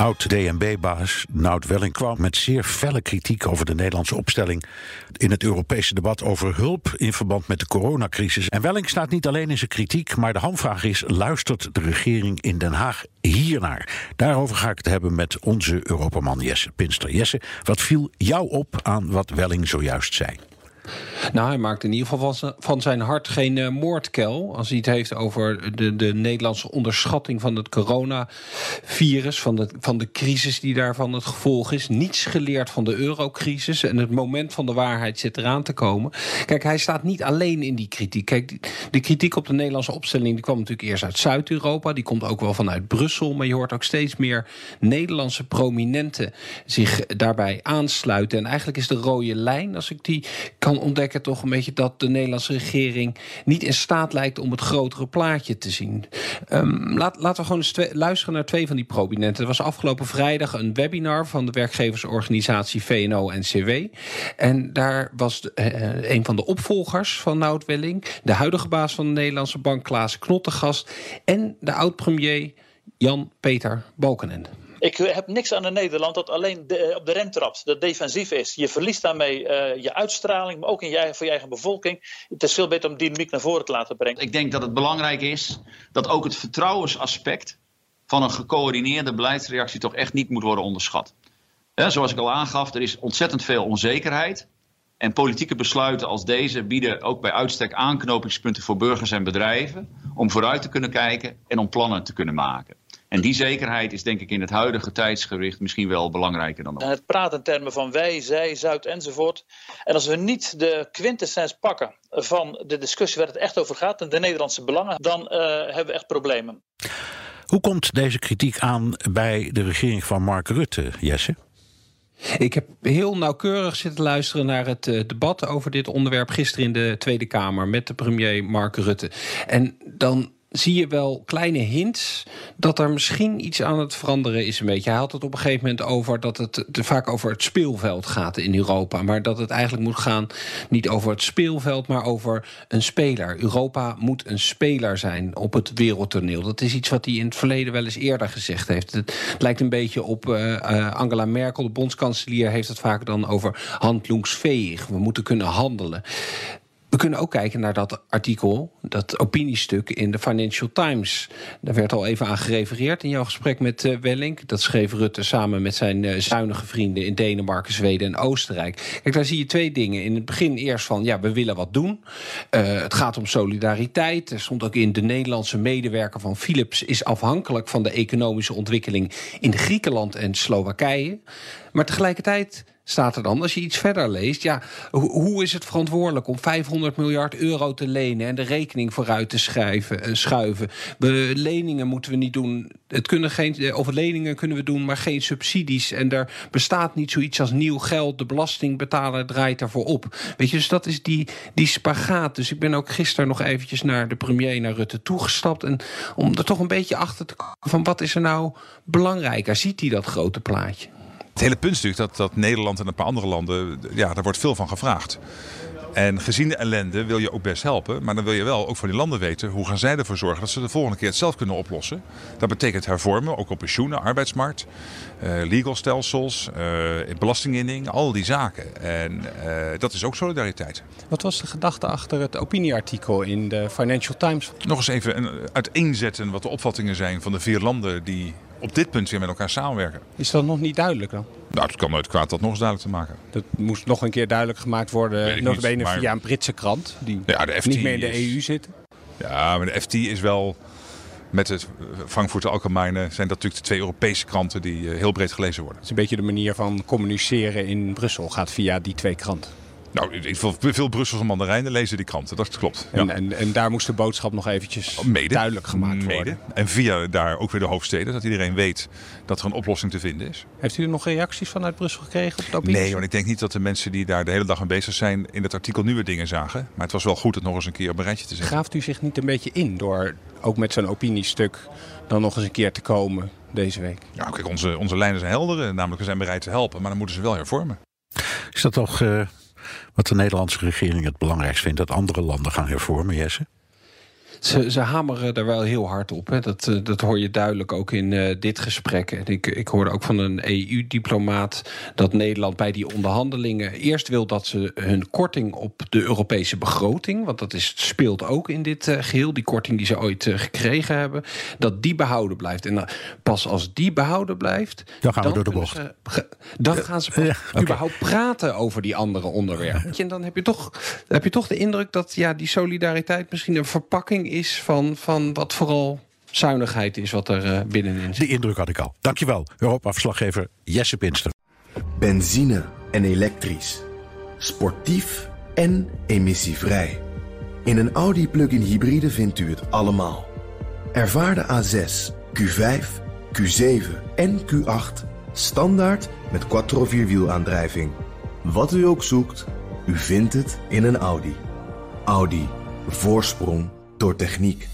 Oud-DNB-baas Nout Welling kwam met zeer felle kritiek over de Nederlandse opstelling in het Europese debat over hulp in verband met de coronacrisis. En Welling staat niet alleen in zijn kritiek, maar de hamvraag is: luistert de regering in Den Haag hiernaar? Daarover ga ik het hebben met onze Europaman Jesse Pinster. Jesse, wat viel jou op aan wat Welling zojuist zei? Nou, hij maakt in ieder geval van zijn hart geen uh, moordkel. Als hij het heeft over de, de Nederlandse onderschatting van het coronavirus, van de, van de crisis die daarvan het gevolg is. Niets geleerd van de eurocrisis. En het moment van de waarheid zit eraan te komen. Kijk, hij staat niet alleen in die kritiek. Kijk, de kritiek op de Nederlandse opstelling die kwam natuurlijk eerst uit Zuid-Europa. Die komt ook wel vanuit Brussel. Maar je hoort ook steeds meer Nederlandse prominenten zich daarbij aansluiten. En eigenlijk is de rode lijn, als ik die kan ontdekken toch een beetje dat de Nederlandse regering niet in staat lijkt om het grotere plaatje te zien. Um, laat, laten we gewoon eens luisteren naar twee van die prominenten. Er was afgelopen vrijdag een webinar van de werkgeversorganisatie VNO-NCW. En daar was de, uh, een van de opvolgers van Nout Welling, de huidige baas van de Nederlandse bank Klaas Knottegast en de oud-premier Jan-Peter Balkenende. Ik heb niks aan een Nederland dat alleen de, op de rem trapt, dat defensief is. Je verliest daarmee uh, je uitstraling, maar ook in je voor je eigen bevolking. Het is veel beter om dynamiek naar voren te laten brengen. Ik denk dat het belangrijk is dat ook het vertrouwensaspect van een gecoördineerde beleidsreactie toch echt niet moet worden onderschat. He, zoals ik al aangaf, er is ontzettend veel onzekerheid. En politieke besluiten als deze bieden ook bij uitstek aanknopingspunten voor burgers en bedrijven om vooruit te kunnen kijken en om plannen te kunnen maken. En die zekerheid is denk ik in het huidige tijdsgericht misschien wel belangrijker dan ooit. Het praat in termen van wij, zij, Zuid enzovoort. En als we niet de quintessens pakken van de discussie waar het echt over gaat, en de Nederlandse belangen, dan uh, hebben we echt problemen. Hoe komt deze kritiek aan bij de regering van Mark Rutte, Jesse? Ik heb heel nauwkeurig zitten luisteren naar het uh, debat over dit onderwerp gisteren in de Tweede Kamer met de premier Mark Rutte. En dan zie je wel kleine hints dat er misschien iets aan het veranderen is een beetje. Hij had het op een gegeven moment over dat het vaak over het speelveld gaat in Europa. Maar dat het eigenlijk moet gaan niet over het speelveld, maar over een speler. Europa moet een speler zijn op het wereldtoneel. Dat is iets wat hij in het verleden wel eens eerder gezegd heeft. Het lijkt een beetje op uh, Angela Merkel, de bondskanselier, heeft het vaak dan over handlungsveeg. We moeten kunnen handelen. We kunnen ook kijken naar dat artikel, dat opiniestuk in de Financial Times. Daar werd al even aan gerefereerd in jouw gesprek met uh, Wellink. Dat schreef Rutte samen met zijn uh, zuinige vrienden in Denemarken, Zweden en Oostenrijk. Kijk, daar zie je twee dingen. In het begin eerst van, ja, we willen wat doen. Uh, het gaat om solidariteit. Er stond ook in, de Nederlandse medewerker van Philips is afhankelijk van de economische ontwikkeling in Griekenland en Slowakije. Maar tegelijkertijd staat er dan. Als je iets verder leest, ja, hoe is het verantwoordelijk om 500 miljard euro te lenen en de rekening vooruit te schrijven, uh, schuiven? We, leningen moeten we niet doen. Het kunnen geen, eh, of leningen kunnen we doen, maar geen subsidies. En er bestaat niet zoiets als nieuw geld. De belastingbetaler draait daarvoor op. Weet je, dus dat is die, die spagaat. Dus ik ben ook gisteren nog eventjes naar de premier, naar Rutte toegestapt. En om er toch een beetje achter te komen van wat is er nou belangrijker? Ziet hij dat grote plaatje? Het hele punt is natuurlijk dat, dat Nederland en een paar andere landen, ja, daar wordt veel van gevraagd. En gezien de ellende wil je ook best helpen. Maar dan wil je wel ook van die landen weten hoe gaan zij ervoor zorgen dat ze de volgende keer het zelf kunnen oplossen. Dat betekent hervormen, ook op pensioenen, arbeidsmarkt, uh, legal stelsels, uh, belastinginning, al die zaken. En uh, dat is ook solidariteit. Wat was de gedachte achter het opinieartikel in de Financial Times? Nog eens even uiteenzetten wat de opvattingen zijn van de vier landen die op dit punt weer met elkaar samenwerken. Is dat nog niet duidelijk dan? Nou, het kan nooit kwaad dat nog eens duidelijk te maken. Dat moest nog een keer duidelijk gemaakt worden, nog bene maar... via een Britse krant, die ja, de FT niet meer in de is... EU zit. Ja, maar de FT is wel, met het Frankfurter Allgemeine, zijn dat natuurlijk de twee Europese kranten die heel breed gelezen worden. Het is een beetje de manier van communiceren in Brussel, gaat via die twee kranten. Nou, ik- veel, veel Brusselse mandarijnen lezen die kranten, dat klopt. Ja. En, en, en daar moest de boodschap nog eventjes Mede. duidelijk gemaakt Mede. worden. En via daar ook weer de hoofdsteden, dat iedereen weet dat er een oplossing te vinden is. Heeft u er nog reacties vanuit Brussel gekregen op? Nee, want ik denk niet dat de mensen die daar de hele dag mee bezig zijn in het artikel nieuwe dingen zagen. Maar het was wel goed het nog eens een keer op een rijtje te zetten. Graaft u zich niet een beetje in door ook met zo'n opiniestuk dan nog eens een keer te komen deze week? Ja, kijk, onze, onze lijnen zijn helder, eh, namelijk we zijn bereid te helpen, maar dan moeten ze wel hervormen. Is dat toch eh, wat de Nederlandse regering het belangrijkst vindt? Dat andere landen gaan hervormen, Jesse? Ze, ze hameren er wel heel hard op. Hè. Dat, eh, dat hoor je duidelijk ook in eh, dit gesprek. En ik, ik hoorde ook van een EU-diplomaat dat Nederland bij die onderhandelingen eerst wil dat ze hun korting op de Europese begroting, want dat is, speelt ook in dit eh, geheel, die korting die ze ooit gekregen hebben, dat die behouden blijft. En dan, pas als die behouden blijft, Dan gaan we door de bocht. ze- ge- dan gaan ze pas Ja, überhaupt praten over die andere onderwerpen. En dan heb je, toch, heb je toch de indruk dat ja, die solidariteit misschien een verpakking is van, van wat vooral zuinigheid is wat er eh, binnenin zit. Die indruk had ik al. Dankjewel, Europa-verslaggever Jesse Pinster. Benzine en elektrisch. Sportief en emissievrij. In een Audi plug-in hybride vindt u het allemaal. Ervaar de A6, Q5, Q7 en Q8 standaard met quattro vierwielaandrijving. Wat u ook zoekt, u vindt het in een Audi. Audi. Voorsprong door techniek.